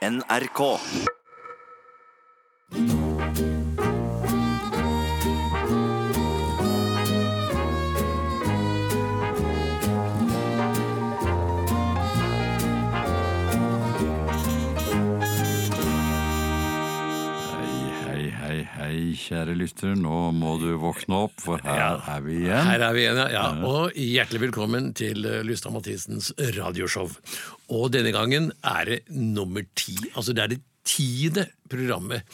NRK. Lytter. Nå må du våkne opp, for her er vi igjen. Her er vi igjen, ja. ja. Og hjertelig velkommen til eh, Lystad Mathisens radioshow. Og denne gangen er det nummer ti. Altså det er det tiende programmet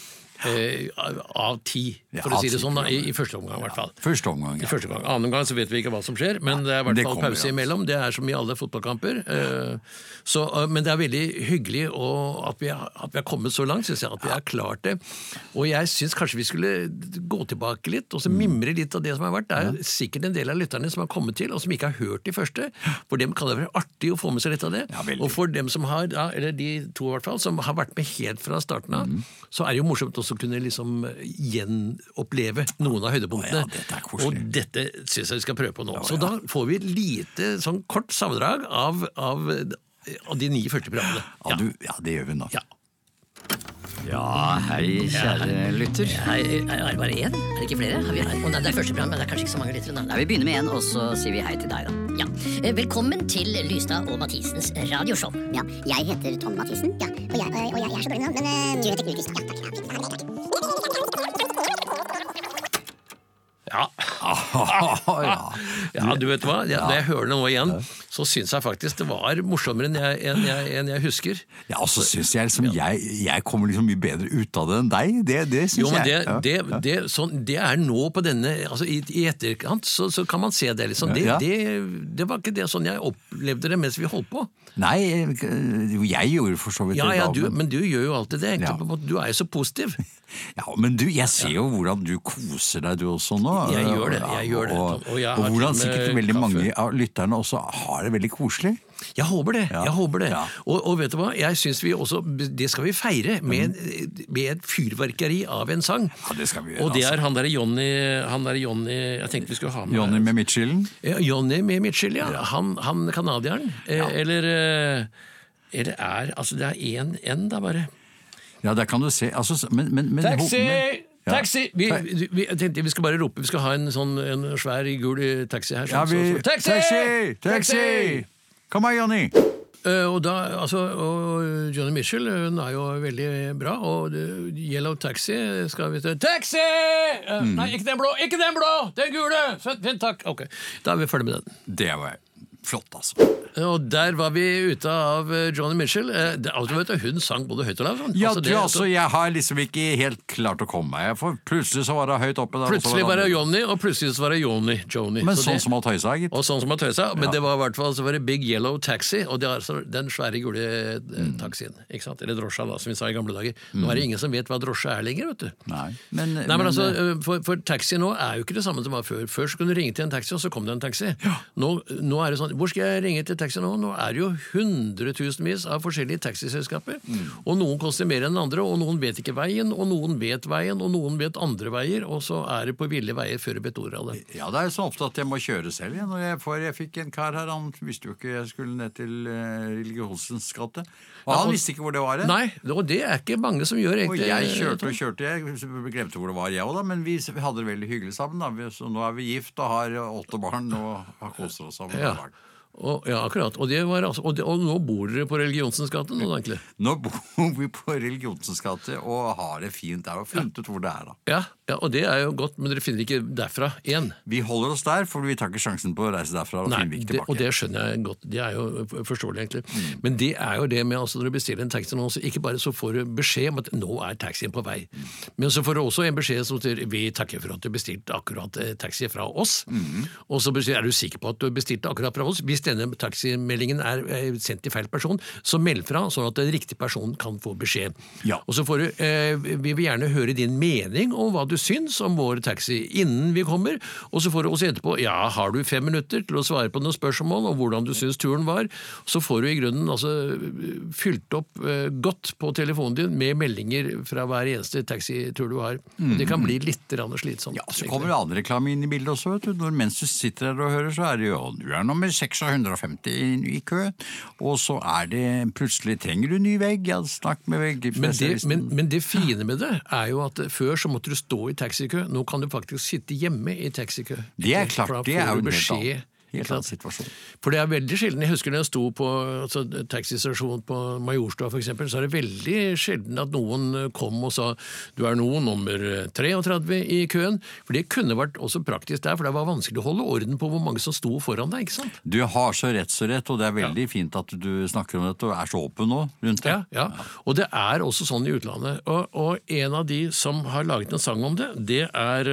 eh, av- ti, for å si det sånn, da, i, i første omgang i hvert fall. Første omgang, I ja. første omgang. Annen omgang så vet vi ikke hva som skjer, men det er i det hvert fall kommer, pause ja. imellom. Det er som i alle fotballkamper. eh, Så, eh, men det er veldig hyggelig og at, vi har, at vi har kommet så langt, syns jeg. At vi har klart det. Og jeg syns kanskje vi skulle gå tilbake litt og så mimre litt av det som har vært. Det er sikkert en del av lytterne som har kommet til, og som ikke har hørt de første. For dem kan det være artig å få med seg litt av det. Ja, veldig. og for dem som har, ja, eller de to i hvert fall, som har vært med helt fra starten av, Mm. så er det jo morsomt også å kunne liksom gjenoppleve noen av høydepunktene. Ja, dette er og dette syns jeg vi skal prøve på nå. Så da får vi et lite sånn kort sammendrag av, av, av de ni første programmene. Ja, du, ja, det gjør vi nå. Ja. Ja, hei, kjære lytter. Hei, er det bare én? Er det ikke flere? Har vi, oh, nei, det er første program, men det er kanskje ikke så mange lyttere. Vi begynner med én, og så sier vi hei til deg, da. Ja. Eh, Velkommen til Lystad og Mathisens radioshow. Ja, jeg heter Tom Mathisen. Ja, og jeg, og jeg, jeg er så dårlig nå, men eh, Du heter Knut Lystad. Ja, takk. Ja. Ja. Du vet hva? Ja, når jeg hører det nå igjen, så syns jeg faktisk det var morsommere enn jeg, enn jeg, enn jeg husker. Ja, og så syns jeg liksom jeg, jeg kommer liksom mye bedre ut av det enn deg. Det, det syns men det, det, det, sånn, det er nå på denne altså I, i etterkant så, så kan man se det. liksom. Det, det, det var ikke det sånn jeg opplevde det mens vi holdt på. Nei, jeg gjorde for så vidt Ja, det ja, du, men- du gjør jo alltid det. egentlig. Du er jo så positiv. Ja, men du, jeg ser jo hvordan du koser deg du også nå. Jeg gjør det, Ja, jeg gjør det, Og, Og og hvordan sikkert veldig kaffe. mange av lytterne også har det veldig koselig. Jeg håper det. Jeg håper det. Og, og vet du hva, jeg synes vi også, det skal vi feire med, med et fyrverkeri av en sang. Ja, det skal vi gjøre, Og det altså. er han derre Johnny, han der Johnny Jeg tenkte vi skulle ha med Johnny med midtskillen. Ja, Johnny med midtskill, ja. Han, han canadieren. Eh, Eller eh, Eller er Altså, det er én N, da, bare. Ja, der kan du se. Altså, men, men, men, Taxi! Taxi! Vi, vi, vi, jeg tenkte vi skal bare rope. Vi skal ha en sånn en svær gul taxi her. Ja, sånn, vi, så- så- taxi! Taxi! Kom her, Johnny! Uh, og, da, altså, og Johnny Mitchell hun er jo veldig bra, og Yellow Taxi skal vi til Taxi! Uh, Mm. Nei, ikke den blå! Ikke den blå! Den gule! Fint, takk. Ok, Da er vi ferdig med den. Det var flott, altså. Og der var vi ute av eh, Johnny Mitchell. Det, altså, vet du, hun sang både høyt og lavt. Ja, Altså, du, det- altså, jeg har liksom ikke helt klart å komme meg. For plutselig så var det høyt oppe der. Plutselig var det. Johnny, og plutselig så var det Johnny. Johnny. Men Så sånn det- som har tøysa, gitt. Og sånn som har tøysa, men det var i hvert fall så var det Big Yellow Taxi, og det er altså den svære gule eh, Mm. taxien. ikke sant? Eller drosja, da, som vi sa i gamle dager. Nå er det ingen som vet hva drosje er lenger, vet du. Nei, men, Nei, men men, altså, for, for taxi nå er jo ikke det samme som var før. Før så kunne du ringe til en taxi, og så kom det en taxi. Nå, nå er det sånn, Hvor skal jeg ringe til taxi nå? Nå er det jo hundretusenvis av forskjellige taxiselskaper. Og noen koster mer enn andre, og noen vet ikke veien, og noen vet veien, og noen vet andre veier, og så er det på ville veier før du vet ordet av det. ja, det er jo så ofte at jeg må kjøre selv. igjen. jeg, for jeg fikk en kar her, han visste jo ikke jeg skulle ned til uh, Religionsens gate. Og han og- visste ikke hvor det var. hen. Nei, og det er ikke mange som gjør, egentlig. Og jeg kjørte og kjørte, jeg glemte hvor det var, jeg òg, men vi, hadde det veldig hyggelig sammen. Da. Vi, så nå er vi gift og har åtte barn og har kost oss sammen. Ja. Og, ja, akkurat. Og, det var, altså, og, det, og nå bor dere på Religionsens gate nå, egentlig. Nå bor vi på Religionsens gate og har det fint der og funnet ut hvor det er. da. Ja, ja, og det er jo godt, men dere finner ikke derfra igjen. Vi holder oss der, for vi tar ikke sjansen på å reise derfra. og Nei, finner ikke det, tilbake. og det skjønner jeg godt. Det er jo forståelig, egentlig. Men det er jo det med altså, når du bestiller en taxi nå, så ikke bare så får du beskjed om at nå er taxien på vei, men så får du også en beskjed som sier vi takker for at du bestilte akkurat eh, taxi fra oss. Og så beskjed, er du sikker på at du bestilte akkurat fra oss? Hvis denne taximeldingen er eh, sendt til feil person, så meld fra, sånn at den riktige personen kan få beskjed. Ja. Og så får du, eh, Vi vil gjerne høre din mening om hva du syns om vår taxi innen vi kommer, og så får du også etterpå ja, har du fem minutter til å svare på noen spørsmål om hvordan du syns turen var, så får du i grunnen altså fylt opp eh, godt på telefonen din med meldinger fra hver eneste taxitur du har. Mm. det kan bli litt grann slitsomt. Ja, Så kommer det annen reklame inn i bildet også. vet du. Når, mens du sitter der og hører, så er det jo Du er nummer 600 150 i, kø, og så er det plutselig trenger du ny vegg. Ja, snakk med Men veggspesialisten. men, men det fine med det er jo at før så måtte du stå i taxikø. Nå kan du faktisk sitte hjemme i taxikø. Det er klart, det er jo en helt helt ikke sant? annen situasjon. For det er veldig sjelden. Jeg husker når jeg sto på altså, taxistasjonen på Majorstua for eksempel, så er det veldig sjelden at noen kom og sa du er nå nummer 33 i køen. For det kunne vært også praktisk der, for det var vanskelig å holde orden på hvor mange som sto foran deg. ikke sant? Du har så rett så rett, og det er veldig fint at du snakker om dette og er så åpen nå rundt det. Ja, ja. Og det er også sånn i utlandet. Og, og en av de som har laget en sang om det, det er,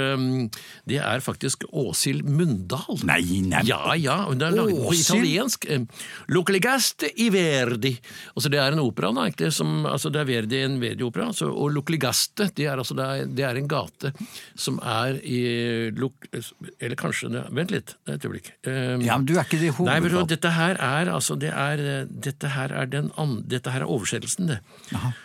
det er faktisk Åshild Mundal. Nei, nei. Ja, ja. Hun er laget på italiensk. um, Localigaste i Verdi. Altså, det er en opera, da, egentlig. Som, altså, det er Verdi, en Verdi-opera. Altså, og Localigaste, det er, altså, det, er, det er en gate som er i Eller kanskje det- Vent litt, et øyeblikk. Um, Ja, men du er ikke det Nei, vet du dette her er altså det er, eh, dette her er den dette her er oversettelsen, det.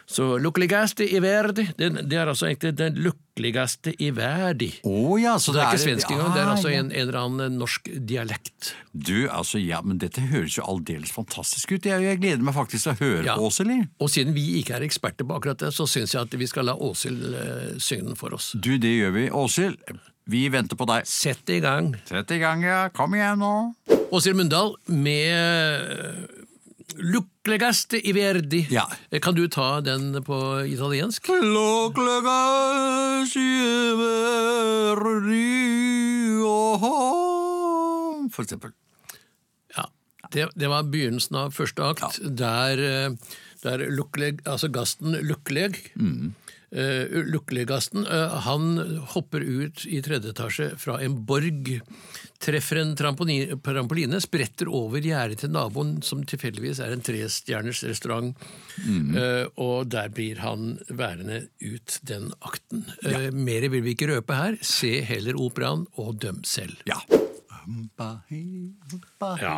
Så lukkeligste i verdi, det, det er altså egentlig den lukkeligste i verdi. Oh, ja, så Så det er ikke svensk engang, det er Ah, altså en, en eller annen norsk dialekt. Du, altså, ja, men dette høres jo aldeles fantastisk ut. Jeg, jeg gleder meg faktisk til å høre Ja. på Åshild. Og siden vi ikke er eksperter på akkurat det, så syns jeg at vi skal la Åshild uh, synge den for oss. Du, det gjør vi. Åshild, vi venter på deg. Sett i gang. Sett i gang, ja. Kom igjen nå. Åshild Mundal med Lukkeligste i verdi. Ja. Kan du ta den på italiensk? Lukkeligste i verdi For eksempel. Ja, det, det var begynnelsen av første akt, der, eh, der lukleg, altså gasten Lukkelig eh, Lukkelig-gasten eh, han hopper ut i tredje etasje fra en borg, treffer en trampoline, spretter over gjerdet til naboen, som tilfeldigvis er en trestjerners restaurant, eh, og der blir han værende ut den akten. Ja. Mer vil vi ikke røpe her, se heller operaen og døm selv. Ja. Ja.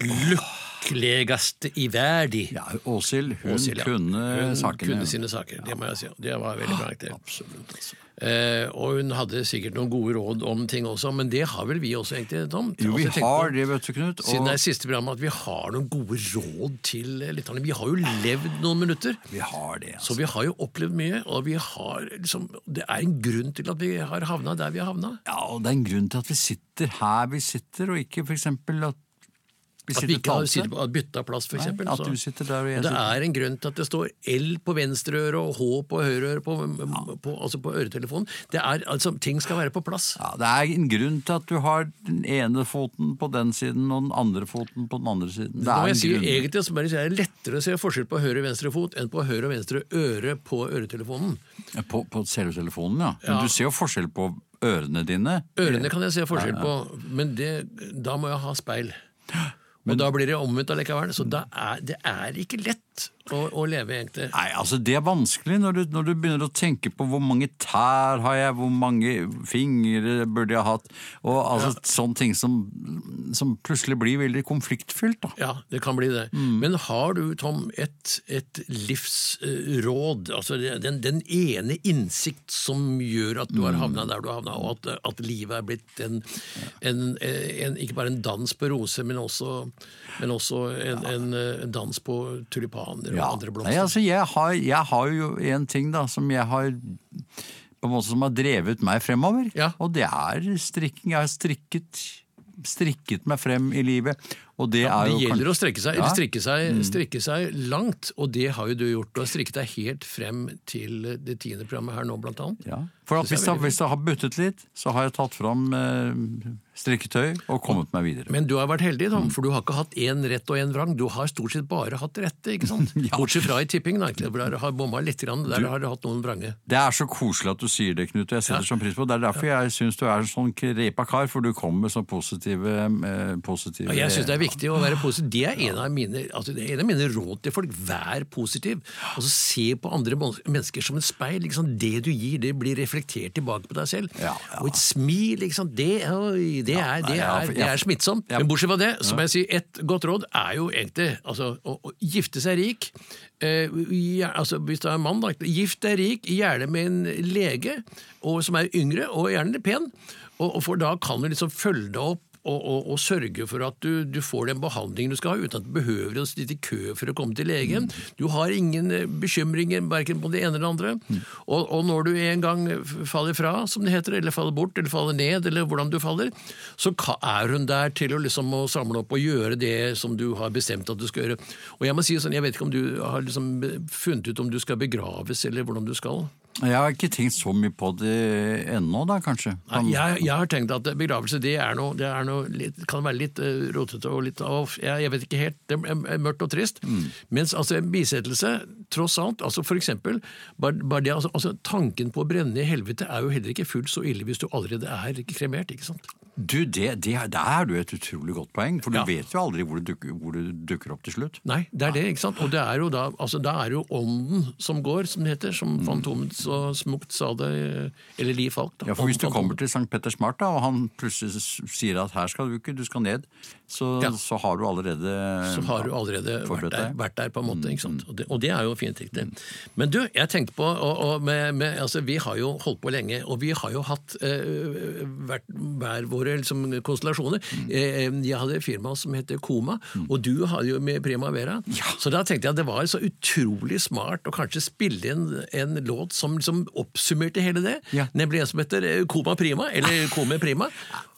Lykkeligste i verden. Ja, Åshild, hun Åshild, ja. kunne hun sakene. kunne sine saker, det må jeg si. Det var veldig bra. Det. Absolutt, altså. Eh, og hun hadde sikkert noen gode råd om ting også, men det har vel vi også, egentlig, Tom? Jo, vi Altså, har det, vet du, Knut. Siden det er siste program, at vi har noen gode råd til lytterne. Vi har jo levd noen minutter. vi har det, Så altså. vi har jo opplevd mye, og vi har liksom, det er en grunn til at vi har havna der vi har havna. Ja, og det er en grunn til at vi sitter her vi sitter, og ikke eksempel at At vi ikke har på, bytta plass, for Nei, eksempel. at du sitter der og jeg Og det er en grunn til at det står L på venstre øre og H på høyre øre på, på, altså på øretelefonen. Det er, altså, ting skal være på plass. Ja, Det er en grunn til at du har den ene foten på den siden og den andre foten på den andre siden. Det er en jeg si, grunn. egentlig så bare er det lettere å se forskjell på høyre og venstre fot enn på høyre og venstre øre på øretelefonen. På, på selve telefonen, ja. Men Ja. du ser jo forskjell på ørene dine. Ørene kan jeg se forskjell på, men det, da må jeg ha speil. Og da blir det omvendt allikevel. Så da er, det er ikke lett å, å leve, egentlig. Nei, altså Det er vanskelig når du, når du begynner å tenke på hvor mange tær har jeg, hvor mange fingre burde jeg hatt, og altså sånne ting som, som plutselig blir veldig konfliktfylt. da. Ja, det kan bli det. Mm. Men har du, Tom, et, et livsråd, altså den, den ene innsikt som gjør at du har Mm. havna der du har havna, og at, at livet er blitt en, en, en, ikke bare en dans på roser, men også, men også en, en, en dans på tulipaner og Ja. andre blomster? Nei, altså jeg har, jeg har jo en ting da som jeg har på en måte som har drevet meg fremover, Ja. og det er strikking. Jeg har strikket, strikket meg frem i livet, og det er Det gjelder kanskje... å strekke seg, Ja. Mm. strekke, seg, strekke seg langt, og det har jo du gjort. Du har strikket deg helt frem til det tiende programmet her nå, blant annet. Ja. For hvis jeg hvis jeg, har buttet litt, så har jeg tatt fram eh, strikketøy og kommet meg videre. Men du har vært heldig, da, for du har ikke hatt én rett og én vrang. Du har stort sett bare hatt rette, ikke sant? Bortsett fra i tipping, da, hvor du har bomma litt. Grann. Der har du hatt noen vrange. Det er så koselig at du sier det, Knut, og jeg setter Ja. sånn pris på det. Det er derfor jeg syns du er en sånn krepa kar, for du kommer med sånn positive, eh, positive ja, jeg syns det er viktig å være positiv. Det er en av mine, altså det er en av mine råd til folk. Vær positiv. Og så se på andre mennesker som et speil. Liksom. Det du gir, det blir reflektert tilbake på deg selv. Og et smil, liksom. Det, oi, det, er, det, er, det er smittsomt. Men bortsett fra det, så må jeg si et godt råd er jo egentlig altså, å, å gifte seg rik. Eh, ja, altså, hvis du er en mann, da, gift deg rik, gjerne med en lege og, som er yngre, og gjerne pen. Og, og for da kan du liksom følge deg opp og, og, sørge for at du, du får den behandlingen du skal ha, uten at du behøver å sitte i kø for å komme til legen. Du har ingen eh, bekymringer verken på det ene eller det andre. Og, og når du en gang faller fra, som det heter, eller faller bort, eller faller ned, eller hvordan du faller, så er hun der til å, liksom, å samle opp og gjøre det som du har bestemt at du skal gjøre. Og jeg må si sånn, jeg vet ikke om du har liksom funnet ut om du skal begraves, eller hvordan du skal. Jeg har ikke tenkt så mye på det ennå, da, kanskje. Nei, Jeg, jeg har tenkt at begravelse det er noe, det er noe kan være litt eh, rotete og litt av jeg, jeg vet ikke helt. Det er, mørkt og trist. Mens altså en bisettelse, tross alt, altså for eksempel bare, bare det, altså, altså Tanken på å brenne i helvete er jo heller ikke fullt så ille hvis du allerede er kremert. ikke sant? Du, det, det, er du et utrolig godt poeng, for du Ja. vet jo aldri hvor du, dukker, hvor du dukker opp til slutt. Nei, det er det, ikke sant? Og det er jo da, altså det er jo ånden som går, som det heter, som Fantomet så smukt sa det, eller Liv Falk. da. Ja, for Hvis du kommer til St. Petters Mart, da, og han plutselig sier at her skal du ikke, du skal ned, så, Ja. så har du allerede så har du allerede vært der. Mm, vært der på en måte. sant? Og det, og det er jo fint. riktig. Men du, jeg tenkte på og, og med, med, altså, Vi har jo holdt på lenge, og vi har jo hatt eh, hvert, hver våre liksom, konstellasjoner. Mm. Eh, jeg hadde et firma som heter Koma, og du hadde jo med Primavera. Så da tenkte jeg at det var så utrolig smart å kanskje spille inn en låt som liksom oppsummerte hele det. Ja. Nemlig en som heter eh, Koma Prima, eller Kome Prima.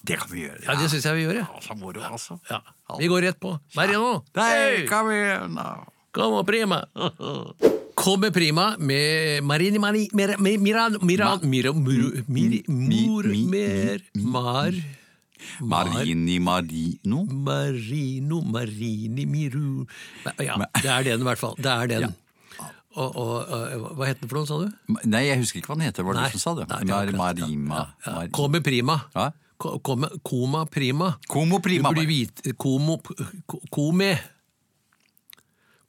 Det kan vi gjøre. Ja, Det syns jeg vi gjør. Ja. Ja, så moro, altså. Ja. Vi går rett på. Marino! Nei, kom igjen, da. Come prima! Kommer prima med Marini Mani Mira Mira Mira Mira Mur Mar Marini Marino. Marino Marini Miru Ja, det er den i hvert fall. Det er den. Og, og, og hva het den for noe, sa du? Nei, jeg husker ikke hva den heter. Var det du som sa det? Marima. Mar- prima. Ja. Koma prima. Como prima. Du blir hvit... Komo ko- Kome.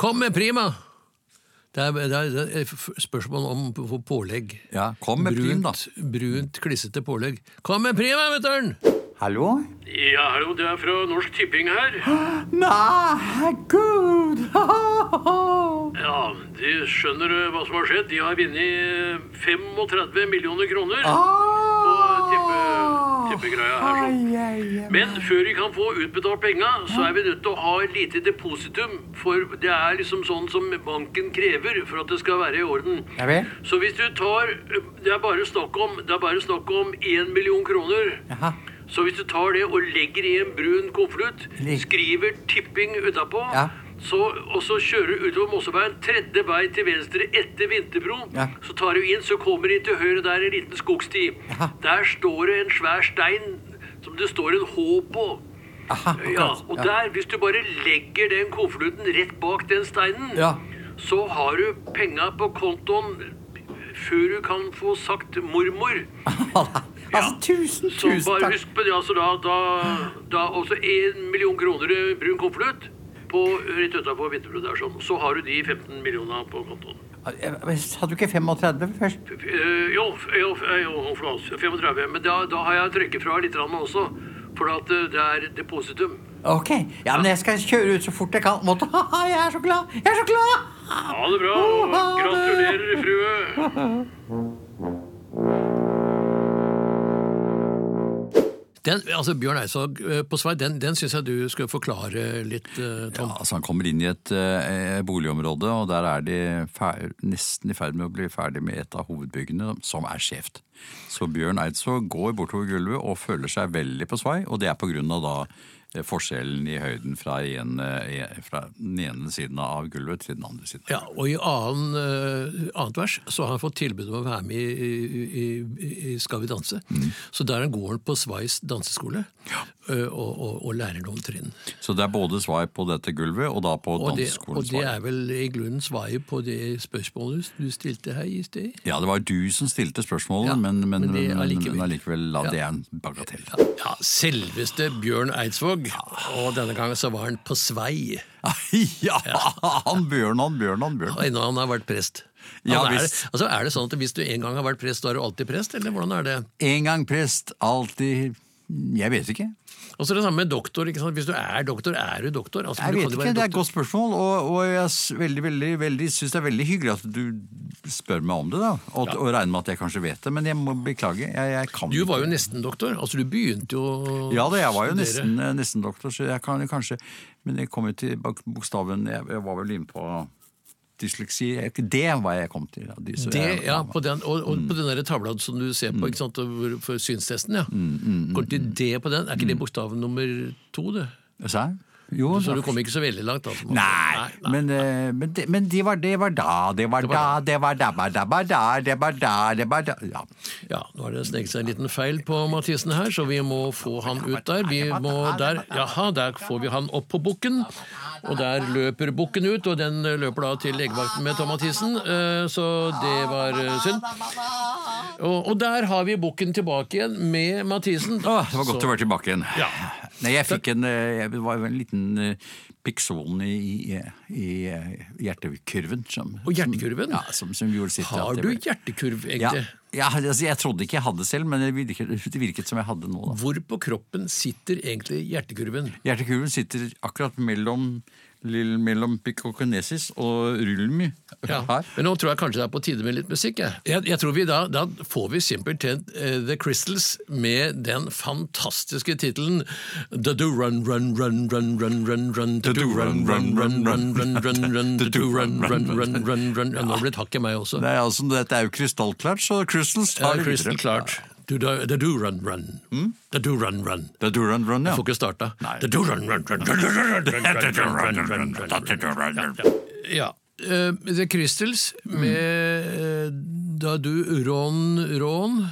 Komme prima! Det er, det er, det er spørsmål om pålegg. Ja, kom med prim, da. Brunt, brunt, klissete pålegg. Kom med prima, du! Hallo? Ja, hallo, det er fra Norsk Tipping her. Nei, gud! Ja, De skjønner eh, hva som har skjedd. De har vunnet 35 millioner kroner Ah! tippe, tippegreia her. sånn. Men før vi kan få utbetalt penga, så er vi nødt til å ha et lite depositum. For det er liksom sånn som banken krever for at det skal være i orden. Så hvis du tar Det er bare snakk om Det er bare snakk om én million kroner. Jaha. Så hvis du tar det og legger i en brun konvolutt, skriver 'tipping' utapå, Ja. Så, og så kjører du utover Mosseveien, tredje vei til venstre etter Vinterbro. Ja. så tar du inn, så kommer de til høyre der en liten skogsti. Ja. Der står det en svær stein som det står en H på. Aha, Ja, og der, hvis du bare legger den konvolutten rett bak den steinen, Ja. så har du penga på kontoen før du kan få sagt mormor. Altså, tusen, tusen takk. Så bare husk på det, altså da, da, da også én million kroner i brun konvolutt på rett utafor Vinterbro der sånn. Så har du de 15 millionene på kontoen. Hadde du ikke 35 først? Eh, jo, jo, jo flott, 35. Men da, da har jeg trukket fra litt også. For at eh, det er depositum. Ok, ja, men jeg skal kjøre ut så fort jeg kan. Måte. jeg er så glad! Jeg er så glad! Ha det bra, og gratulerer, frue. Den, altså Bjørn Eidsvåg eh, på Svei, den, den syns jeg du skal forklare litt, eh, Tom. Ja, altså Han kommer inn i et eh, boligområde, og der er de fer nesten i ferd med å bli ferdig med et av hovedbyggene, som er skjevt. Så Bjørn Eidsvåg går bortover gulvet og føler seg veldig på svai, og det er på grunn av da eh, forskjellen i høyden fra, en, eh, fra den ene siden av gulvet til den andre siden. Ja, og i annen, eh, annet vers så har han fått tilbud om å være med i, i, i, Skal vi danse. Så der går han på Sveis danseskole eh, og, og, og noen trinn. Så det er både svar på dette gulvet, og da på Og det, danseskolen og det er vel i grunnen svaret på det spørsmålet du stilte her i sted? Ja, det var du som stilte spørsmålet, Ja, men, men, men det allikevel. men allikevel, la det er en bagatell. Ja, selveste Bjørn Eidsvåg. Og denne gangen så var han på Svei. ja, han Bjørn, han Bjørn, han Bjørn. Ennå han har vært prest. Ja, er, visst. altså, er det sånn at hvis du en gang har vært prest, da er du alltid prest, eller hvordan er det? En gang prest, alltid Jeg vet ikke. Og så det samme med doktor. ikke sant? Hvis du er doktor, er du doktor. Altså, Jeg du vet ikke, Det er et godt spørsmål, og, og jeg veldig, veldig, veldig, syns det er veldig hyggelig at du spør meg om det. da, Og, og regner med at jeg kanskje vet det, men jeg må beklage. Jeg, jeg kan Du var jo nesten doktor. altså Du begynte jo Ja da, jeg var jo nesten, nesten doktor, så jeg kan jo kanskje Men jeg kom jo til bokstaven Jeg, jeg var vel inne på dysleksi. Det var jeg kom til. Det, ja, på den, og, og Mm. på den der tavla som du ser på ikke sant, for synstesten, ja. Går til D på den? Er ikke Mm. det bokstav nummer to, det? Serr? Jo, Så du kom ikke så veldig langt? Altså. Nei, men, nei. men, det, men det, var, det var da, det var da, det var da, det var da, det var da, det var da Ja. Ja, nå har det sneket seg en liten feil på Mathisen her, så vi må få han ut der. Vi må der, Jaha, der får vi han opp på bukken. Og der løper bukken ut, og den løper da til legevakten med Tom Mathisen, eh, så det var eh, synd. Og, og der har vi bukken tilbake igjen med Mathisen. Åh, det var godt Så- å være tilbake igjen. Ja. Nei, jeg fikk en eh, jeg- var en liten pikson i, i, i eh, hjertekurven. Som, Og hjertekurven? Som, ja, som, som gjorde sitt. Har du hjertekurv, egentlig? ja, altså, jeg trodde ikke jeg hadde selv, men det virket, det virket som jeg hadde nå. Da. Hvor på kroppen sitter egentlig hjertekurven? Hjertekurven sitter akkurat mellom, mellom pikokinesis og rulmi. Ja. Men nå tror jeg kanskje det er på tide med litt musikk. Jeg, jeg, jeg tror vi da, da får vi simpelthen uh, The Crystals med den fantastiske tittelen The Do Run Run Run Run Run Run Run The Do Run Run Run Run Run Run Run The Do Run Run Run Run Run Run Nå ble det hakk i meg også. Nei, altså, dette er jo krystallklart, så Crystals Ja, tar det Crystal videre. Do, do, the do run run. Mm? The do run run. The do run run, ja. Jeg får ikke starta. The do run run run Ja. The Crystals med Da du rån rån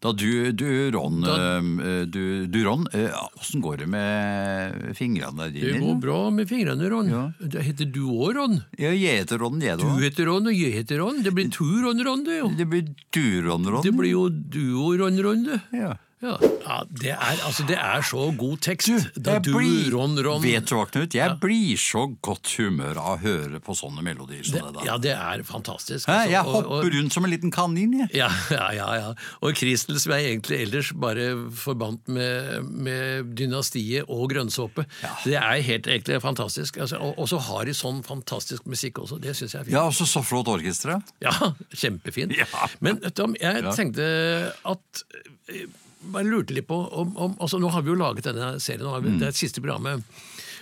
da du, du Ron, Da- eh, du, du Ron, eh, åssen går det med fingrene dine? Det går bra med fingrene, Ron. Ja. Det heter du òg, Ron. Ja, jeg heter Ron, jeg Du heter Ron, og jeg heter Ron. Det blir to Ron, Ron, det jo. Det blir du Ron, Ron. Det blir jo duo Ron, Ron, det. Ja. Ja, ja det, er, altså, det er så god tekst. Da du, blir- Ron, Ron. Vet du hva, Knut? Jeg blir så godt humør av å høre på sånne melodier som det, det, der. ja, det er fantastisk. Altså, Jeg og- og- hopper rundt som en liten kanin, jeg. Ja, ja, ja. ja. Og Kristel, som jeg egentlig ellers bare forbandt med, med dynastiet og grønnsåpe. Det er helt egentlig fantastisk. Altså, og, og så har de sånn fantastisk musikk også. Det syns jeg er fint. Ja, også så flott orkester. Ja, kjempefint. Ja. Men du, jeg Ja. tenkte at eh, Bare lurte litt på om, om altså Nå har vi jo laget denne serien, nå har vi, det er det siste programmet.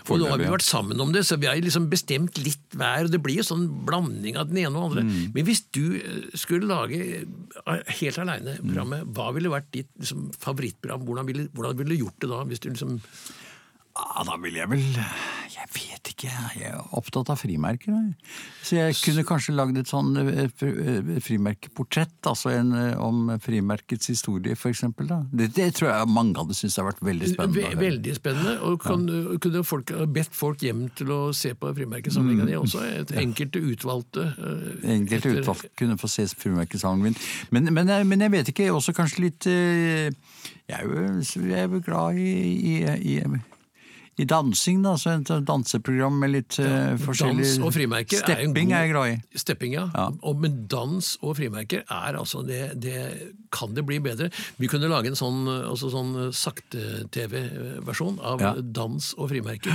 Og nå har Mm. Vi vært sammen om det, så vi har liksom bestemt litt hver. og Det blir jo sånn blanding av den ene og den andre. Mm. Men hvis du eh, skulle lage eh, helt aleine Mm. programmet, hva ville vært ditt liksom, favorittprogram? Hvordan ville, hvordan ville du gjort det da? Hvis du liksom Ja, da ville jeg vel Jeg vet ikke. Jeg er opptatt av frimerker. Så jeg kunne kanskje lagd et sånn eh, eh, frimerkeportrett. Altså en eh, om frimerkets historie, eksempel. Det, det tror jeg mange hadde syntes har vært veldig spennende. Veldig spennende. Og kan, kunne folk bedt folk hjem til å se på frimerkesamlinga di også? Et enkelte utvalgte. Enkelte etter- utvalgte kunne få se frimerkesamlingen min. Men, men, men jeg vet ikke, også kanskje litt Jeg er jo, jeg er jo glad i, i, i i dansing, da. Så et danseprogram med litt eh, forskjellig Dans og frimerker er Stepping god- er jeg glad i. Stepping, ja. Ja. Og, men dans og frimerker er altså det, det Kan det bli bedre? Vi kunne lage en sånn, altså sånn sakte-TV-versjon av Ja. dans og frimerker.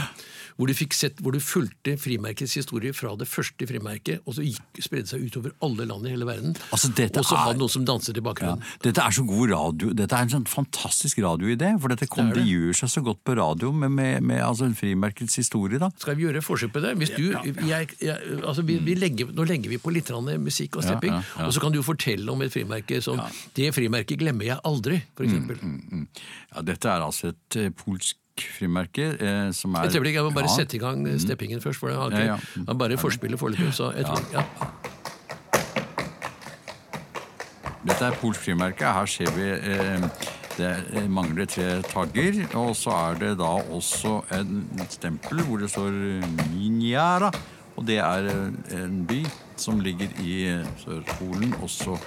Hvor du fikk sett, hvor du fulgte frimerkets historie fra det første frimerket, og så gikk, spredde seg utover alle land i hele verden. Altså, og så er- hadde noen som danset i Ja. bakgrunnen. Dette er så god radio. Dette er en sånn fantastisk radioidé. For dette kom, Det er det det. gjør seg så godt på radio med, med, med altså, frimerkets historie, da. Skal vi gjøre forsøk på det? Du, jeg, jeg, altså vi, vi legger, nå legger vi på litt musikk og stepping, og så kan du fortelle om et frimerke som Det frimerket glemmer jeg aldri, for Mm, eksempel. Ja, dette er altså et eh, polsk frimerke eh, som er Et øyeblikk, jeg må bare sette i gang steppingen først. For det har ikke, Ja, ja. bare forspillet foreløpig. Så et øyeblikk, ja. Dette er polsk frimerke. Her ser vi eh, det mangler tre tagger. Og så er det da også en stempel hvor det står Minjara. Og det er en by som ligger i Sør-Polen. Og så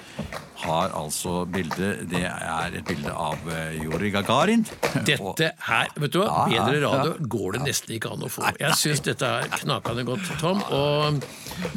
har altså bildet Det er et bilde av eh, Juri Gagarin. Dette her, vet du hva, bedre radio går det nesten ikke an å få. Jeg syns dette er knakende godt, Tom. Og,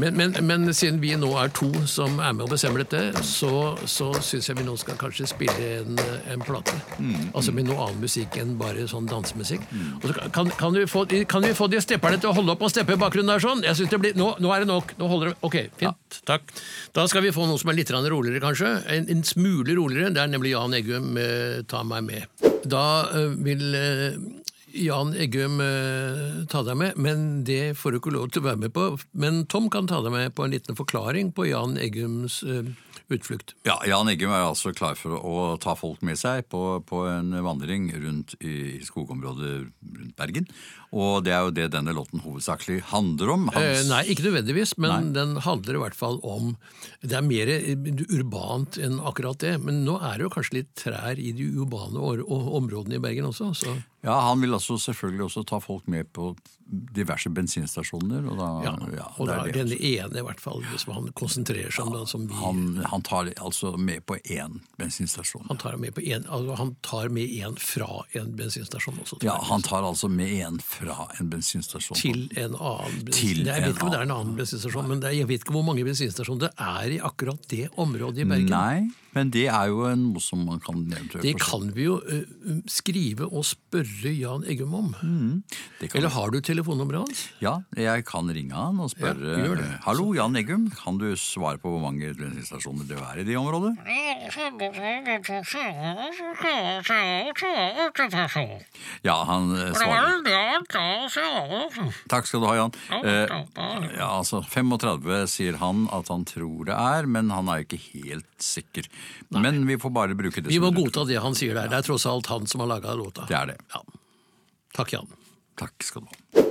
men, men, men siden vi nå er to som er med og bestemmer dette, så, så syns jeg vi nå skal kanskje spille en, en plate. Mm. Altså med noe annen musikk enn bare sånn dansemusikk. Og så kan, kan, vi få, kan vi få de stepperne til å holde opp og steppe i bakgrunnen der sånn? Jeg synes det blir, nå, nå er det nok. Nå holder det. Ok, fint. Takk. Da skal vi få noe som er litt roligere, kanskje. En, en smule roligere. Det er nemlig Jan Eggum med 'Ta meg med'. Da eh, vil eh, Jan Eggum eh, ta deg med, men det får du ikke lov til å være med på. Men Tom kan ta deg med på en liten forklaring på Jan Eggums eh, utflukt. Ja, Jan Eggum er altså klar for å ta folk med seg på, på en vandring rundt i skogområdet rundt Bergen. Og det er jo det denne låten hovedsakelig handler om. Eh, nei, ikke nødvendigvis, men Nei. den handler i hvert fall om Det er mer eh, urbant enn akkurat det, men nå er det jo kanskje litt trær i de urbane områdene i Bergen også. Så, Ja, Han vil altså selvfølgelig også ta folk med på diverse bensinstasjoner. Og da, ja. ja, og det da er det. denne ene, i hvert fall, hvis han konsentrerer seg om. Da, som vi, han, Han, han tar altså med på én bensinstasjon. tar med på en, altså, han tar med en fra en bensinstasjon også. Ja, han tar altså med en fra en bensinstasjon. til en annen bensinstasjon. Jeg vet ikke om det er en annen. bensinstasjon, men det er, jeg vet ikke hvor mange bensinstasjoner det er i akkurat det området i Bergen. Nei, men det er jo en, noe som man kan nevne. Det kan vi jo uh, skrive og spørre Jan Eggum om. Mm, Eller har du telefonnummeret hans? Ja, jeg kan ringe han og spørre Ja, Hallo, Jan Eggum, kan du svare på hvor mange bensinstasjoner det er i det området? Ja, han eh, svarer. Takk skal du ha, Jan. Eh, ja, altså 35 sier han at han tror det er, men han er ikke helt sikker. Men vi får bare bruke det Vi må godta det han sier der. Det er tross alt han som har laga låta. Det er det. Ja. Takk, Jan. Takk skal du ha.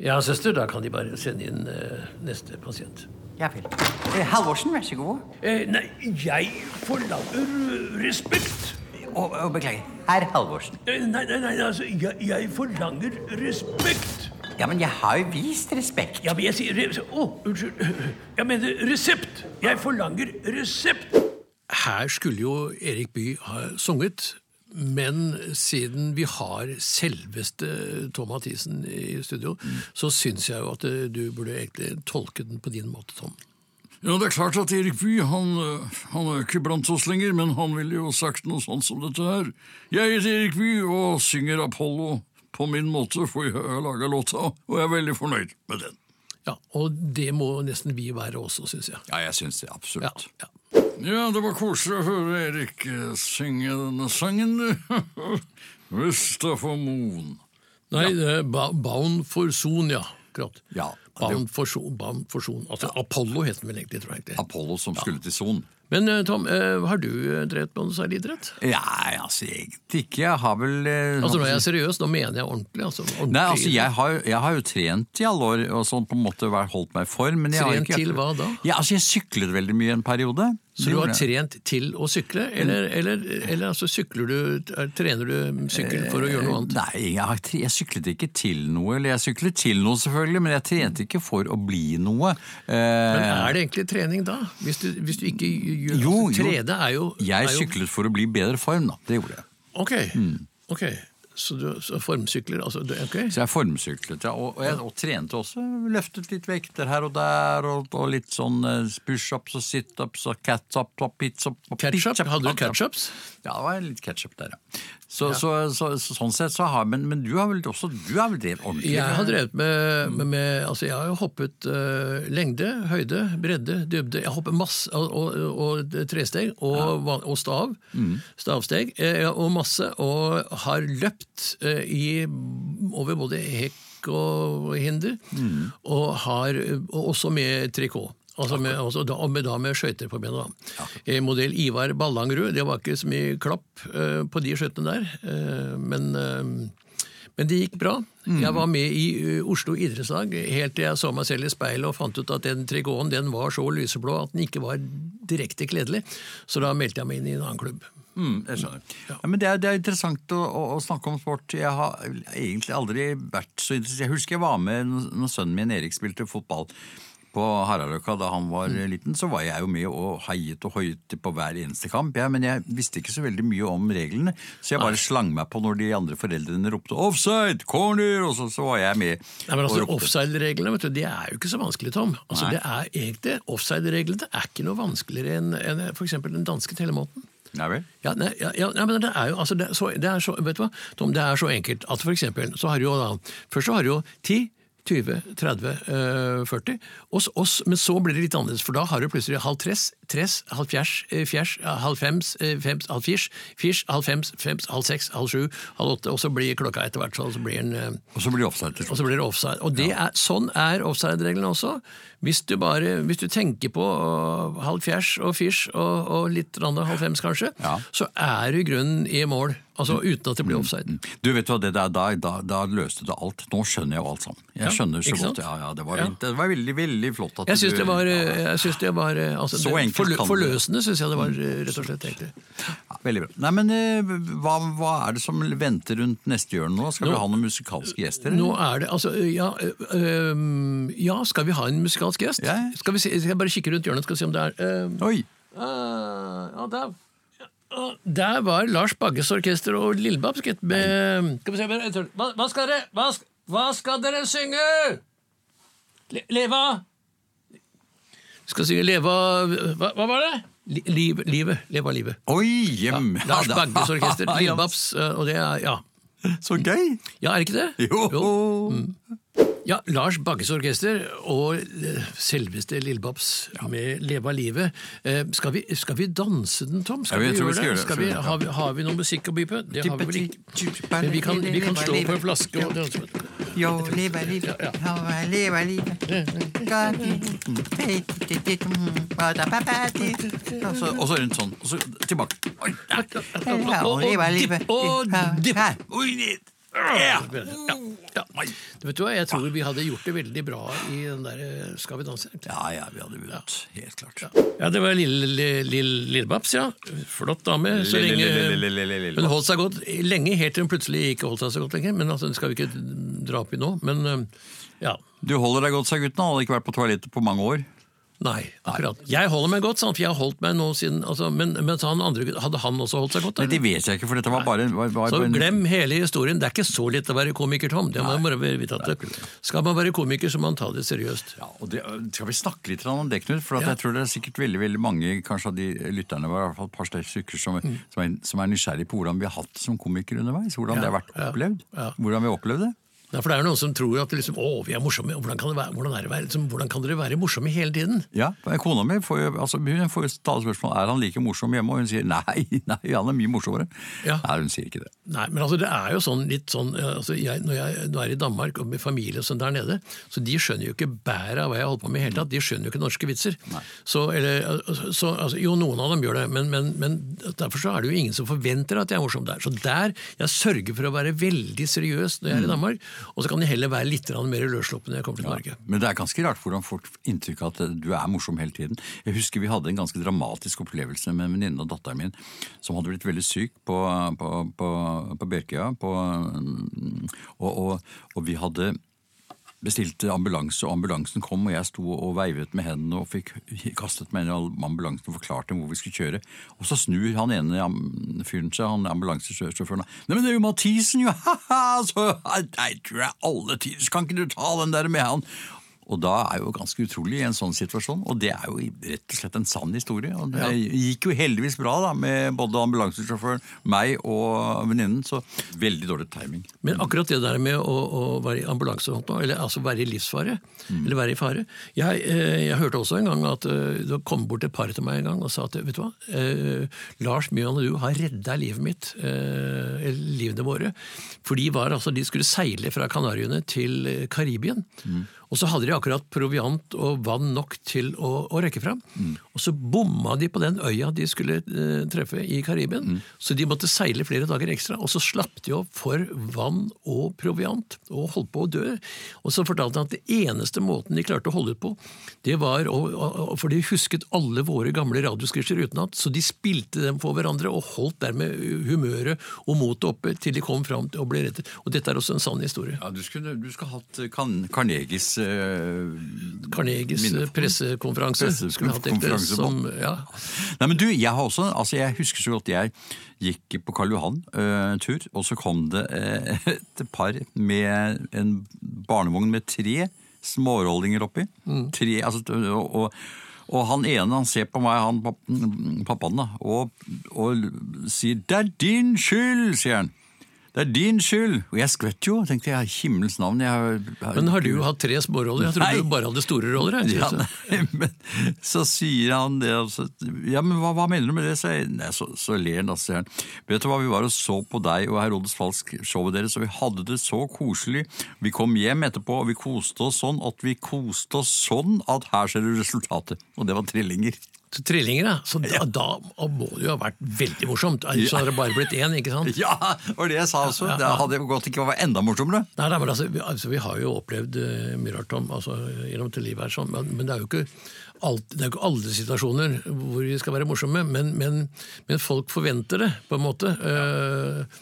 Ja, søster, da kan de bare sende inn uh, neste pasient. Ja vel. Eh, Halvorsen, vær så god. Eh, nei, jeg forlanger respekt. Og, og beklager. Herr Halvorsen. Nei, nei, nei, altså, jeg, jeg forlanger respekt. Ja, men jeg har jo vist respekt. Ja, men jeg sier Å, Å, unnskyld. Jeg mener resept. Jeg forlanger resept. Her skulle jo Erik Bye ha sunget, men siden vi har selveste Tom Mathisen i studio, så syns jeg jo at eh, du burde egentlig tolke den på din måte, Tom. Ja, det er klart at Erik Bye, han, han er ikke blant oss lenger, men han ville jo sagt noe sånt som dette her. Jeg heter Erik Bye og synger Apollo på min måte, for jeg har laga låta, og jeg er veldig fornøyd med den. Ja, Og det må nesten vi være også, syns jeg. Ja, jeg syns det absolutt. ja. Ja, det var koselig å høre Erik eh, synge denne sangen, du. Mustafa Moen. Nei, ja. Baun for Son, ja. Akkurat. Ja, Bound for Son. Bound for son. Altså, Apollo het den vel egentlig, tror jeg. Apollo som skulle til Son. Men eh, Tom, eh, har du eh, drevet med noe særlig idrett? Nei, altså egentlig ikke. Jeg har vel Altså Når jeg er seriøs, da mener jeg ordentlig. Altså, ordentlig Nei, altså jeg har, jeg har jo trent i alle år og sånn på en måte holdt meg i form. Men jeg har Trent ikke, til hva da? Ja, altså Jeg syklet veldig mye en periode. Så du har trent til å sykle, eller, eller, eller altså, sykler du, er- trener du sykkel for å gjøre noe annet? Nei, jeg, jeg syklet ikke til noe. Eller jeg syklet til noe, selvfølgelig, men jeg trente ikke for å bli noe. Men er det egentlig trening da? Hvis du, hvis du ikke gjør Jo, altså. Trene er jo jeg er jo, syklet for å bli i bedre form, da. Det gjorde jeg. Ok, Mm. ok. Så du så formsykler, altså ok. Så jeg formsyklet, ja. Og, og jeg og trente også. Løftet litt vekter her og der, og, og litt sånn eh, pushups og situps og catsup og pizza Ketchup? Hadde du ketchups? Ja, det var litt ketchup der, ja. Så, Så, så, så, sånn sett så har Men, men du har vel også Du har vel drevet ordentlig? Jeg har drevet med, med, med Altså, jeg har jo hoppet uh, lengde, høyde, bredde, dybde. Jeg hopper masse, og, og, og tresteg og, ja. og stav. Stavsteg. eh, og masse. Og har løpt uh, i, over både hekk og hinder. Og har og også med trikot. Altså med, altså da, med, da med skøyter på bena. Eh, Modell Ivar Ballangerud. Det var ikke så mye klapp eh, på de skøytene der. eh, men eh, men det gikk bra. Jeg var med i uh, Oslo idrettslag helt til jeg så meg selv i speilet og fant ut at den trikoten den var så lyseblå at den ikke var direkte kledelig. Så da meldte jeg meg inn i en annen klubb. Mm, jeg skjønner. Ja. men det er, det er interessant å, å, å snakke om sport. Jeg har egentlig aldri vært så interessert. Jeg husker jeg var med når sønnen min Erik spilte fotball på Haraldøka da han var Mm. liten, så var jeg jo med og heiet og hoiet på hver eneste kamp. Ja, men jeg visste ikke så veldig mye om reglene, så jeg bare slang meg på når de andre foreldrene ropte 'offside', 'corner', og så, så var jeg med. Nei, men altså. Offside-reglene vet du, de er jo ikke så vanskelige, Tom. Altså, Nei. det er egentlig, Offside-reglene er ikke noe vanskeligere enn en, eksempel den danske telemåten. Nei vel? Ja, nei, ja, ja, nei, men det er jo altså, det er så, det er så, vet du hva, Tom, det er så enkelt at for eksempel så har du jo da Først så har du jo 10, 20, 30, eh, 40, og, s- og, men så blir det litt annerledes, for da har du plutselig halv tres, tres, halv fjers, eh, fjers, eh, halv fems, eh, fems, halv firs, firs, halv fems, fems, halv seks, halv sju, halv åtte, og så blir klokka etter hvert sånn, så blir den eh, Og så blir det offside og så blir det offside. Og det er, sånn er offside-reglene også. Hvis du, bare, hvis du tenker på halv fjers og firs og, og litt rann halv fems kanskje, Ja. så er du i grunnen i mål. Altså uten at det blir offside. Du vet hva, det der, da, da, da løste det alt. Nå skjønner jeg jo alt sammen. Jeg Ja, skjønner så godt. Ja, ja, det, var, det var veldig, veldig flott at Jeg syns du det var, jeg syns det var altså, Så enkelt forlø- Forløsende syns jeg det var, eh, rett og slett. egentlig. ja, Veldig bra. Nei, men eh, hva, hva er det som venter rundt neste hjørne nå? Skal Nå- vi ha noen musikalske gjester? Nå er det altså Ja, øh, ja skal vi ha en musikalsk gjest? Ja. Skal, vi se, skal jeg bare kikke rundt hjørnet skal se om det er øhm, Oi! Ja, der, der var Lars Bagges orkester og Lillebabs, gitt. Skal vi se, Hva, hva, skal dere, hva, hva skal dere synge? Le, leva Skal synge Leva Hva, hva var det? Liv, livet. av livet. Oi, hjem! Ja, Lars Bagges orkester. Lillebabs, øh, og det er Ja. Så gøy! Ja, er det ikke det? Jo! Ja, Lars Bagges orkester og eh, selveste Lillebabs med Leva livet. Eh, Skal vi, skal vi danse den, Tom? Skal Ja, vi gjøre det? Skal vi, har, vi, har vi noe musikk å by på? Det har vi vel ikke. Men vi kan, vi kan slå på en flaske og danse. Jo, leve livet, ja, leve livet. Og så, rundt sånn. Og så tilbake. Oi, der. Ja, Og- og leve dipp, Ja, ja. Vet du hva, jeg tror vi hadde gjort det veldig bra i den der eh, Skal vi danse? Ja, ja, vi hadde vunnet. Helt klart. Ja, det var lille, lille, lille Lillebabs, ja. Flott dame. Hun holdt seg godt lenge, helt til hun plutselig ikke holdt seg så godt lenger. Men altså, det skal vi ikke dra opp i nå. Men eh, ja. Du holder deg godt, sa gutten. Han hadde ikke vært på toalettet på mange år. Nei, akkurat. Jeg holder meg godt, sant, for jeg har holdt meg nå siden altså, Men mens han andre, hadde han også holdt seg godt? Nei, det vet jeg ikke, for dette var bare, var, var Så en- glem hele historien. Det er ikke så lett å være komiker, Tom. Det må man bare vite at det. Skal man være komiker, så må man ta det seriøst. Ja, og det, skal vi snakke litt om det, Knut? For Ja. jeg tror det er sikkert veldig veldig mange kanskje av de lytterne var i hvert fall et par stykker som, som, er, som er nysgjerrig på hvordan vi har hatt det som komikere underveis. Hvordan Ja, det har vært opplevd. Hvordan vi har opplevd det. Ja, for det er noen som tror at det liksom, å, vi er morsomme. Hvordan kan, det være, hvordan, det være, liksom, hvordan kan dere være morsomme hele tiden? Ja, Kona mi får jo altså, hun får stadig spørsmål er han like morsom hjemme, og hun sier nei, nei, han er mye morsommere. Ja. Nei, hun sier ikke det. Nei, men altså det er jo sånn litt sånn altså jeg, Når jeg nå er i Danmark og med familie og sånn der nede, så de skjønner jo ikke bæret av hva jeg holder på med i hele tatt. De skjønner jo ikke norske vitser. Så, eller, så, altså, jo, noen av dem gjør det, men, men, men derfor så er det jo ingen som forventer at jeg er morsom der. Så der jeg sørger for å være veldig seriøs når jeg er i Danmark, og så kan de heller være litt mer løssluppne når jeg kommer til Norge. Men det er ganske rart hvordan folk får inntrykk av at du er morsom hele tiden. Jeg husker vi hadde en ganske dramatisk opplevelse med en venninne og datteren min som hadde blitt veldig syk på, på, på, på Bjerkøya. Og, og, og vi hadde bestilte ambulanse, og ambulansen kom, og jeg sto og veivet med hendene og fikk kastet meg inn i ambulansen og forklarte hvor vi skulle kjøre. Og så snur han ene fyren seg, han ambulansesjåføren. Nei, men det er jo Mathisen, jo! Ha-ha! Så nei, tror jeg alle tider, kan ikke du ta den der med han? Og da er jo ganske utrolig i en sånn situasjon, og det er jo rett og slett en sann historie. Og det gikk jo heldigvis bra da, med både ambulansesjåføren, meg og venninnen, så veldig dårlig timing. Men akkurat det der med å, å være i ambulanse, eller altså være i livsfare, eller være i fare Jeg, eh, jeg hørte også en gang at eh, det kom bort et par til meg en gang og sa at vet du hva, eh, Lars Mjøen og du har redda livet mitt, eh, livene våre. For de, var, altså, de skulle seile fra Kanariøyene til Karibien. Karibien. Og så hadde de akkurat proviant og vann nok til å, å rekke fram. Og så bomma de på den øya de skulle uh, treffe i Karibien. Så de måtte seile flere dager ekstra. Og så slapp de opp for vann og proviant, og holdt på å dø. Og så fortalte han at det eneste måten de klarte å holde ut på, det var å, å, For de husket alle våre gamle radiosketsjer utenat, så de spilte dem for hverandre og holdt dermed humøret og motet oppe til de kom fram og ble rettet. reddet. Og dette er også en sann historie. Ja, du skulle, du skulle hatt Kan- Carnegies eh, Carnegies eh, pressekonferanse. Pressekonferanse som, ja. Nei, men du, jeg har også, altså jeg husker så godt jeg gikk på Karl Johan En tur, og så kom det uh, et par med en barnevogn med tre smårollinger oppi. Tre, altså, og, og, og han ene han ser på meg, han pappaen, da, og, og sier 'det er din skyld', sier han. Det er din skyld! Og jeg skvett jo. tenkte jeg, himmels navn. Jeg, Men har du hatt tre småroller? Jeg trodde du bare hadde store roller. Jeg. ja, nei, men så sier han det, altså, ja, men hva, hva mener du med det? Så, jeg, nei, så, så ler han, han. Vet du hva, vi var og så på deg og Herodes Falsk showet deres, og vi hadde det så koselig. Vi kom hjem etterpå, og vi koste oss sånn at vi koste oss sånn at her ser du resultatet. Og det var trillinger. Så Trillinger, ja. Så da, da må det jo ha vært veldig morsomt. Så hadde det bare blitt én, ikke sant? Ja, det var det jeg sa også. Det hadde godt ikke vært enda morsommere. Nei, nei, men altså, vi, altså, vi har jo opplevd uh, mye rart om, altså, gjennom til livet her, sånn, men, men det er jo ikke alt, det er jo ikke alle situasjoner hvor vi skal være morsomme, men, men, men folk forventer det, på en måte. Eh,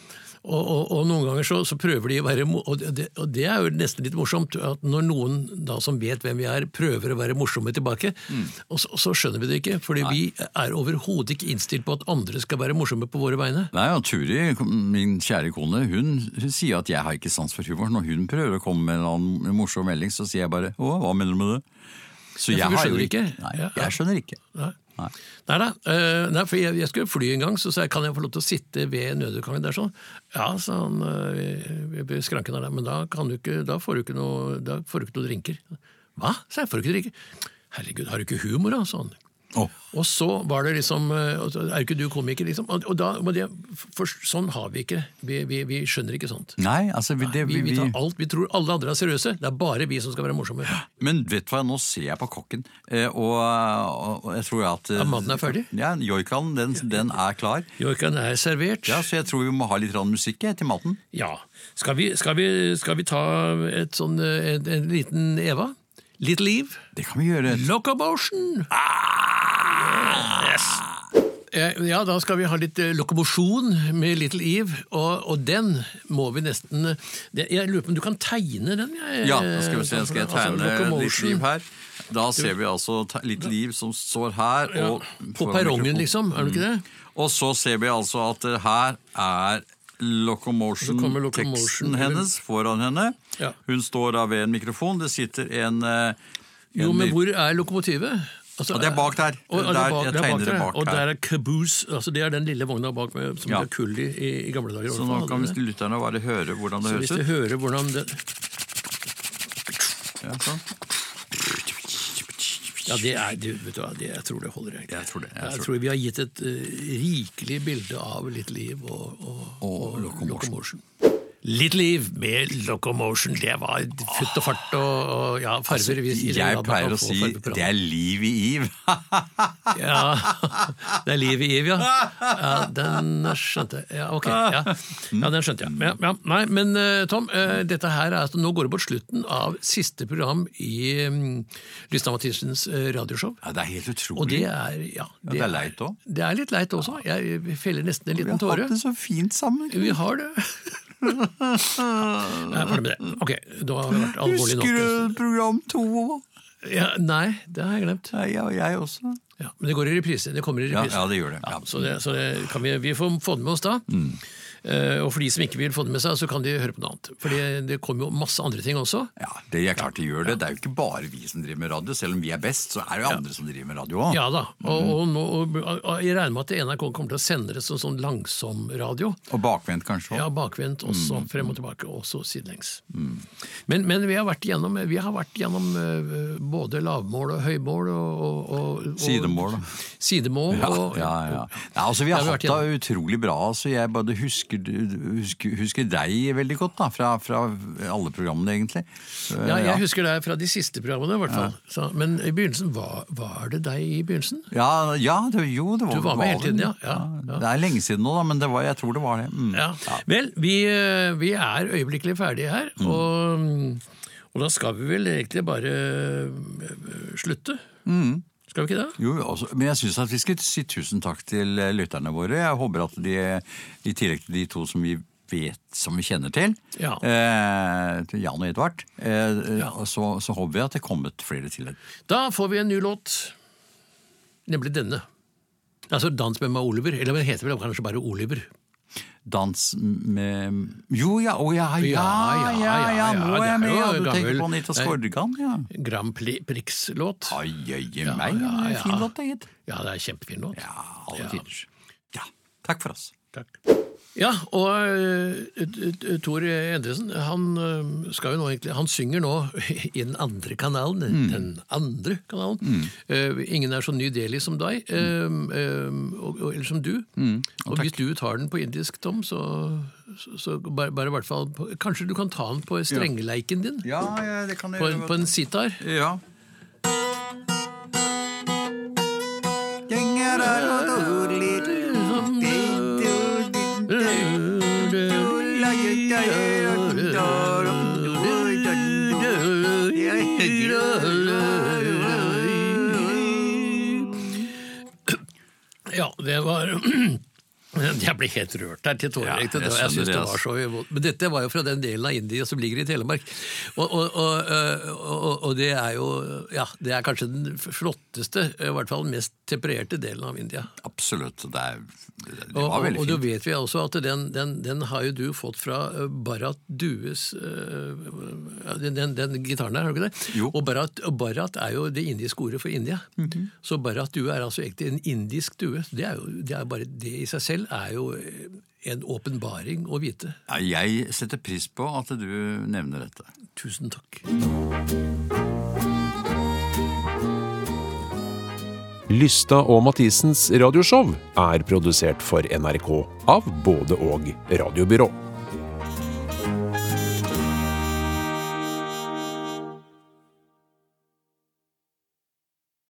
og, og, og noen ganger så, så prøver de å være og det, og det er jo nesten litt morsomt, at når noen da som vet hvem vi er, prøver å være morsomme tilbake, og så, så skjønner vi det ikke, fordi vi er overhodet ikke innstilt på at andre skal være morsomme på våre vegne. Nei, og Turi, min kjære kone, hun, hun sier at jeg har ikke sans for humor. Når hun prøver å komme med en annen morsom melding, så sier jeg bare 'Å, hva mener du med det?' Så jeg, jeg har jo ikke. Nei, jeg skjønner ikke. Nei. Nei. Nei da. Uh, nei, for jeg, jeg skulle fly en gang, så sa jeg kan jeg få lov til å sitte ved nødutgangen der sånn. Ja, sa han uh, ved- ved skranken der, men da, kan du ikke, da, får du ikke noe, da får du ikke noe drinker. Hva? sa jeg, får du ikke drinker? Herregud, har du ikke humor da? sa han. Å, Og så var det liksom eh, Er ikke du komiker, liksom? Og, da det, for sånn har vi ikke. Vi, vi, vi skjønner ikke sånt. Nei, altså vi, det, Vi, vi, vi tar alt, vi tror alle andre er seriøse. Det er bare vi som skal være morsomme. Men vet du hva, nå ser jeg på kokken, eh, og, og jeg tror at eh, Ja, maten er ferdig? Ja, joikaen, den, den er klar. Joikaen er servert. Ja, Så jeg tror vi må ha litt musikk til maten. Ja. Skal vi, skal vi, skal vi ta et sånn, en, en liten Eva? Little Eve? Det kan vi gjøre. Locomotion! Yes. Eh, Ja, da skal vi ha litt eh, lokomosjon med Little Eve, og, og den må vi nesten eh, Jeg lurer på om du kan tegne den? Jeg, Ja, da skal vi se, skal jeg Altså, tegne altså, Little Eve her. Da ser vi altså Little Eve som står her. Ja, på perrongen, liksom, er det ikke det? Og så ser vi altså at her er. Locomotion-teksten hennes foran henne. Ja. Hun står da ved en mikrofon. Det sitter en, en Jo, men hvor er lokomotivet? Altså, og det er bak der. Og, Der, er bak, jeg det er bak der. og der er caboose, altså det er den lille vogna bak med, som Ja. det er kull i, i, gamle dager. Så nå kan vi lytterne bare høre hvordan det Så hvis høres ut. hører hvordan det Ja, sånn. Ja, det er, du, vet du hva, det, jeg tror det holder. egentlig. Jeg tror det, jeg Jeg, tror tror vi har gitt et uh, rikelig bilde av Litt Liv og, og, Og Locomotion. Locomotion. Litt Liv med Locomotion, det var futt og fart og, og ja, farger. Altså, Jeg pleier å si det er liv i Iv. Ja, det er liv i Iv, ja. ja. Den skjønte jeg. Ja, ok. Ja, ja den skjønte jeg. Ja, ja. Nei, men eh, Tom, eh, dette her er at nå går det mot slutten av siste program i um, Lystad Mathisens eh, radioshow. Ja, det er helt utrolig. Og det er ja, det er leit også. Det er litt leit også. Jeg feller nesten en liten tåre. vi har hatt det så fint sammen. Vi har det. Jeg er ferdig med det. Ok, da har vært alvorlig nok. Husker du program to? Ja, nei, det har jeg glemt. Nei, ja, jeg også. Ja, men det går i reprise. Det kommer i Ja, reprise. ja, det gjør det. Ja. Så, det, så det kan vi, vi får få det med oss da. Eh, og for de som ikke vil få det med seg, så kan de høre på noe annet. For det, det kommer jo masse andre ting også. Ja, det er klart de gjør det. Det er jo ikke bare vi som driver med radio. Selv om vi er best, så er det jo andre som driver med radio òg. Ja da. Og, og, nå, og, jeg regner med at NRK kommer til å sende det som sånn langsom radio. Og bakvendt kanskje òg. Ja, bakvendt også, frem og tilbake, også sidelengs. Men, men vi har vært gjennom, vi har vært gjennom eh, både lavmål og høymål og, og, Sidemål. Sidemål Ja, ja, ja. altså, vi har har hatt det utrolig bra. Altså, jeg bare husker, husker, husker deg veldig godt da, fra, fra alle programmene, egentlig. Ja, jeg husker deg fra de siste programmene, i hvert fall. Så, men i begynnelsen, var, var det deg i begynnelsen? Ja, ja det, jo, det var Du var med hele tiden, ja. Ja, ja. Det er lenge siden nå, da, men det var, jeg tror det var det. Mm. Ja. Vel, vi, eh, vi er øyeblikkelig ferdige her, Mm. og, og da skal vi vel egentlig bare eh, slutte. Mm. Skal vi ikke det? Jo, også, men jeg syns at vi skal si tusen takk til eh, lytterne våre. Jeg håper at de, i tillegg til de to som vi vet, som vi kjenner til, Ja. eh, til Jan og Edvard, eh, Ja. så, så håper vi at det er kommet flere til. Da får vi en ny låt, nemlig denne. Altså Dans med meg Oliver, eller det heter vel kanskje bare Oliver. Dans med Jo, ja, å ja, ja, ja, Ja, ja, ja, ja, nå er jeg med! Ja, du tenker på Anita Nei. Skorgan, ja. Grand Prix-låt. Ai, ai, meg. ja, Ja, ja. Fin låt, det, gitt. Ja, det er kjempefin låt. Ja, alle Ja. tiders. Ja, takk for oss. Takk. Ja, og eh, Tor Endresen han eh, skal jo nå egentlig Han synger nå i den andre kanalen. Mm. Den andre kanalen. Eh, ingen er så Ny Delhi som deg, og, og, eller som du. Mm. og hvis du tar den på indisk, Tom, så, så, så bare, bare i hvert fall Kanskje du kan ta den på strengeleiken din? Ja, ja, det kan jeg På, på en sitar? Ja. Ja, det var Jeg ble helt rørt der til tårer. Ja, jeg Det jeg synes det, det var altså. så vondt. Men dette var jo fra den delen av India som ligger i Telemark. Og, og, og, øh, og, det er jo Ja, det er kanskje den flotteste, i hvert fall mest tempererte delen av India. Absolutt. Det, er, det, var veldig og da vet vi også at den, den, den har jo du fått fra Barat Bharat Dues øh, den, den, den gitaren der, har du ikke det? Jo. Og Bharat, og Bharat er jo det indiske ordet for India. Mhm. Så Bharat due er altså egentlig en indisk due. Det er jo det er bare det i seg selv er jo øh, en åpenbaring å vite. Ja, Jeg setter pris på at du nevner dette. Tusen takk. Lystad og Mathisens radioshow er produsert for NRK av både og radiobyrå.